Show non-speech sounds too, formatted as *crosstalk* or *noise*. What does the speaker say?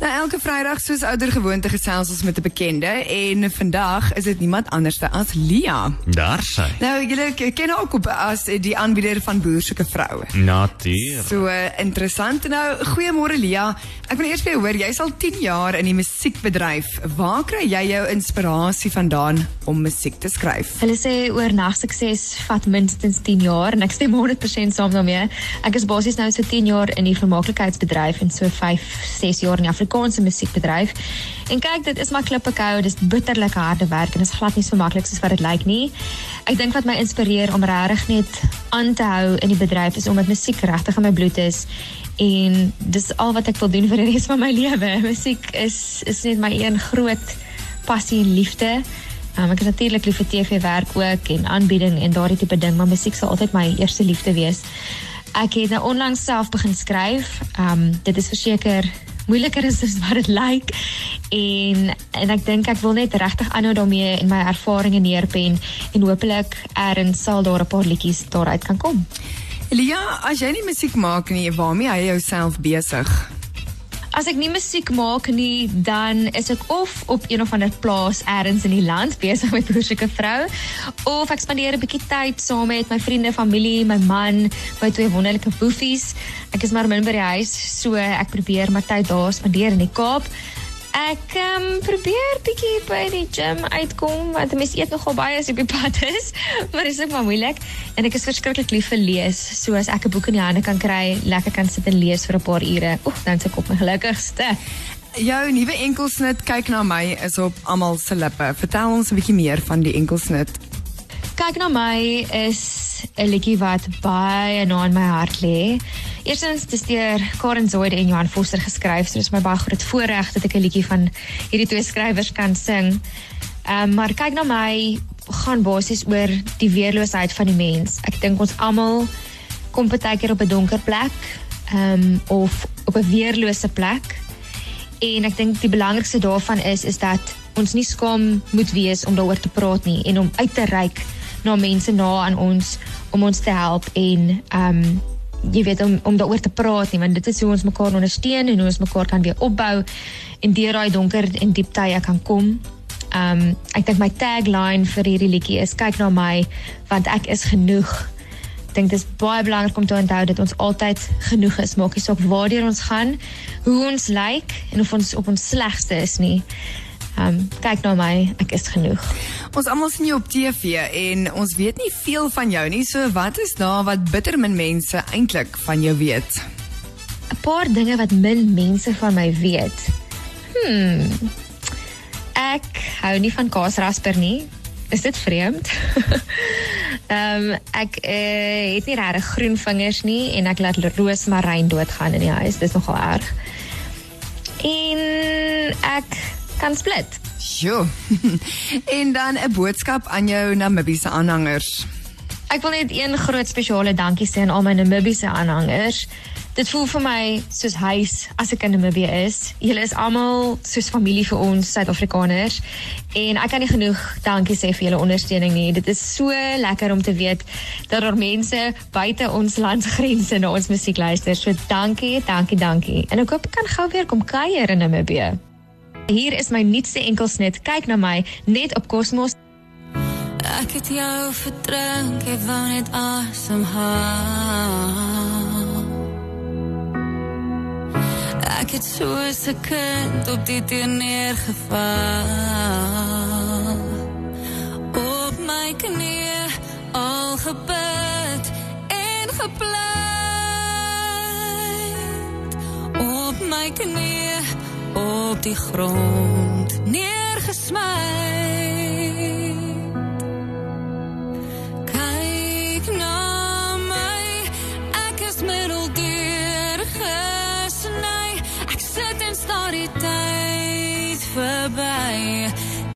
Nou elke Vrydag soos ouer gewoonte gesels ons met 'n bekende en vandag is dit niemand anderste as Lia. Daar sy. Nou julle ken haar ook op as die aanbieder van boersoeke vroue. Natuur. So interessant. Nou goeiemôre Lia. Ek wil eers vir jou hoor, jy's al 10 jaar in die musiekbedryf. Waar kry jy jou inspirasie vandaan om musiek te skryf? Hulle sê oornag sukses vat minstens 10 jaar en ek stem 100% saam daarmee. Ek is basies nou so 10 jaar in die vermaaklikheidsbedryf en so 5, 6 jaar in die Afrikaanse musiekbedryf. En kyk, dit is maar klippe kou, dis bitterlik harde werk en dit is glad nie so maklik soos wat dit lyk nie. Ek dink wat my inspireer om regtig net aan te hou in die bedryf is omdat musiek regtig in my bloed is en dis al wat ek wil doen vir die res van my lewe. *laughs* Musiek is is net my een groot passie en liefde. Um, ek is natuurlik lief TV-werk ook en aanbieding en daardie tipe ding, maar musiek sal altyd my eerste liefde wees. Ek het nou onlangs self begin skryf. Um dit is verseker moeiliker as as wat dit lyk en en ek dink ek wil net regtig aanhou daarmee en my ervarings neerpen en hopelik eers sal daar 'n paar liedjies daaruit kan kom. Lia, as jy nie musiek maak nie, waarmee hou jy jouself besig? As ek nie musiek maak nie, dan is ek of op een of ander plaas elders in die land besig met boersoeke vrou of ek spandeer 'n bietjie tyd saam met my vriende, familie, my man, my twee wonderlike boefies. Ek is maar min by die huis, so ek probeer my tyd daar spandeer in die Kaap. Ek um, probeer bietjie by die gym uitkom want mense eet nogal baie as jy op die pad is, *laughs* maar dit is ook maar moeilik en ek is verskriklik lief vir lees. So as ek 'n boek in die hande kan kry, lekker kan sit en lees vir 'n paar ure, oek, dan se ek op my gelukkigste. Jou nuwe enkelsnit kyk na my is op almal se lippe. Vertel ons 'n bietjie meer van die enkelsnit. Kyk na my is 'n liedjie wat baie na in my hart lê. Eerstens dis deur Karen Zoide en Johan Foster geskryf, so dis my baie groot voorreg dat ek 'n liedjie van hierdie twee skrywers kan sing. Ehm um, maar kyk na my gaan basies oor die weerloosheid van die mens. Ek dink ons almal kom baie keer op 'n donker plek, ehm um, of op 'n weerlose plek. En ek dink die belangrikste daarvan is is dat ons nie skaam moet wees om daaroor te praat nie en om uit te reik na mense na aan ons om ons te help en ehm um, jy weet om om daaroor te praat nie want dit is hoe ons mekaar ondersteun en hoe ons mekaar kan weer opbou en deur daai donker en diep tye kan kom. Ehm um, ek dink my tagline vir hierdie liedjie is kyk na my want ek is genoeg. Ek dink dit is baie belangrik om te onthou dat ons altyd genoeg is, maak nie saak waartoe ons gaan, hoe ons lyk en of ons op ons slegste is nie. Ehm um, kyk na my, ek is genoeg. Ons almal sien jou op TV en ons weet nie veel van jou nie. So wat is daar wat bitter min mense eintlik van jou weet? 'n Paar dinge wat min mense van my weet. Hmm. Ek hou nie van kaasrasper nie. Is dit vreemd? *laughs* Ehm um, ek uh, het nie regtig groen vingers nie en ek laat roosmaryn doodgaan in die huis. Dis nogal erg. En ek kan split. Jo. *laughs* en dan 'n boodskap aan jou Namibiese aanhangers. Ek wil net een groot spesiale dankie sê aan al my Namibiese aanhangers. Dit voel vir my soos huis as ek in Namibië is. Julle is almal soos familie vir ons Suid-Afrikaners en ek kan nie genoeg dankie sê vir julle ondersteuning nie. Dit is so lekker om te weet dat daar mense buite ons landsgrense na ons musiek luister. So dankie, dankie, dankie. En ek hoop ek kan gou weer kom kuier in Namibië. Hier is my nuutste enkelsnit. Kyk na my net op Cosmos Ek het jou verdrink, ek wou net asemhaal. Ek het soos 'n kind op die deur neergeval. Op my knieë al gebid en gepleit. Op my knieë op die grond neergesmy. Kyk na my, ek is middeldeur gesny. Ek sit en staar die tyd verby.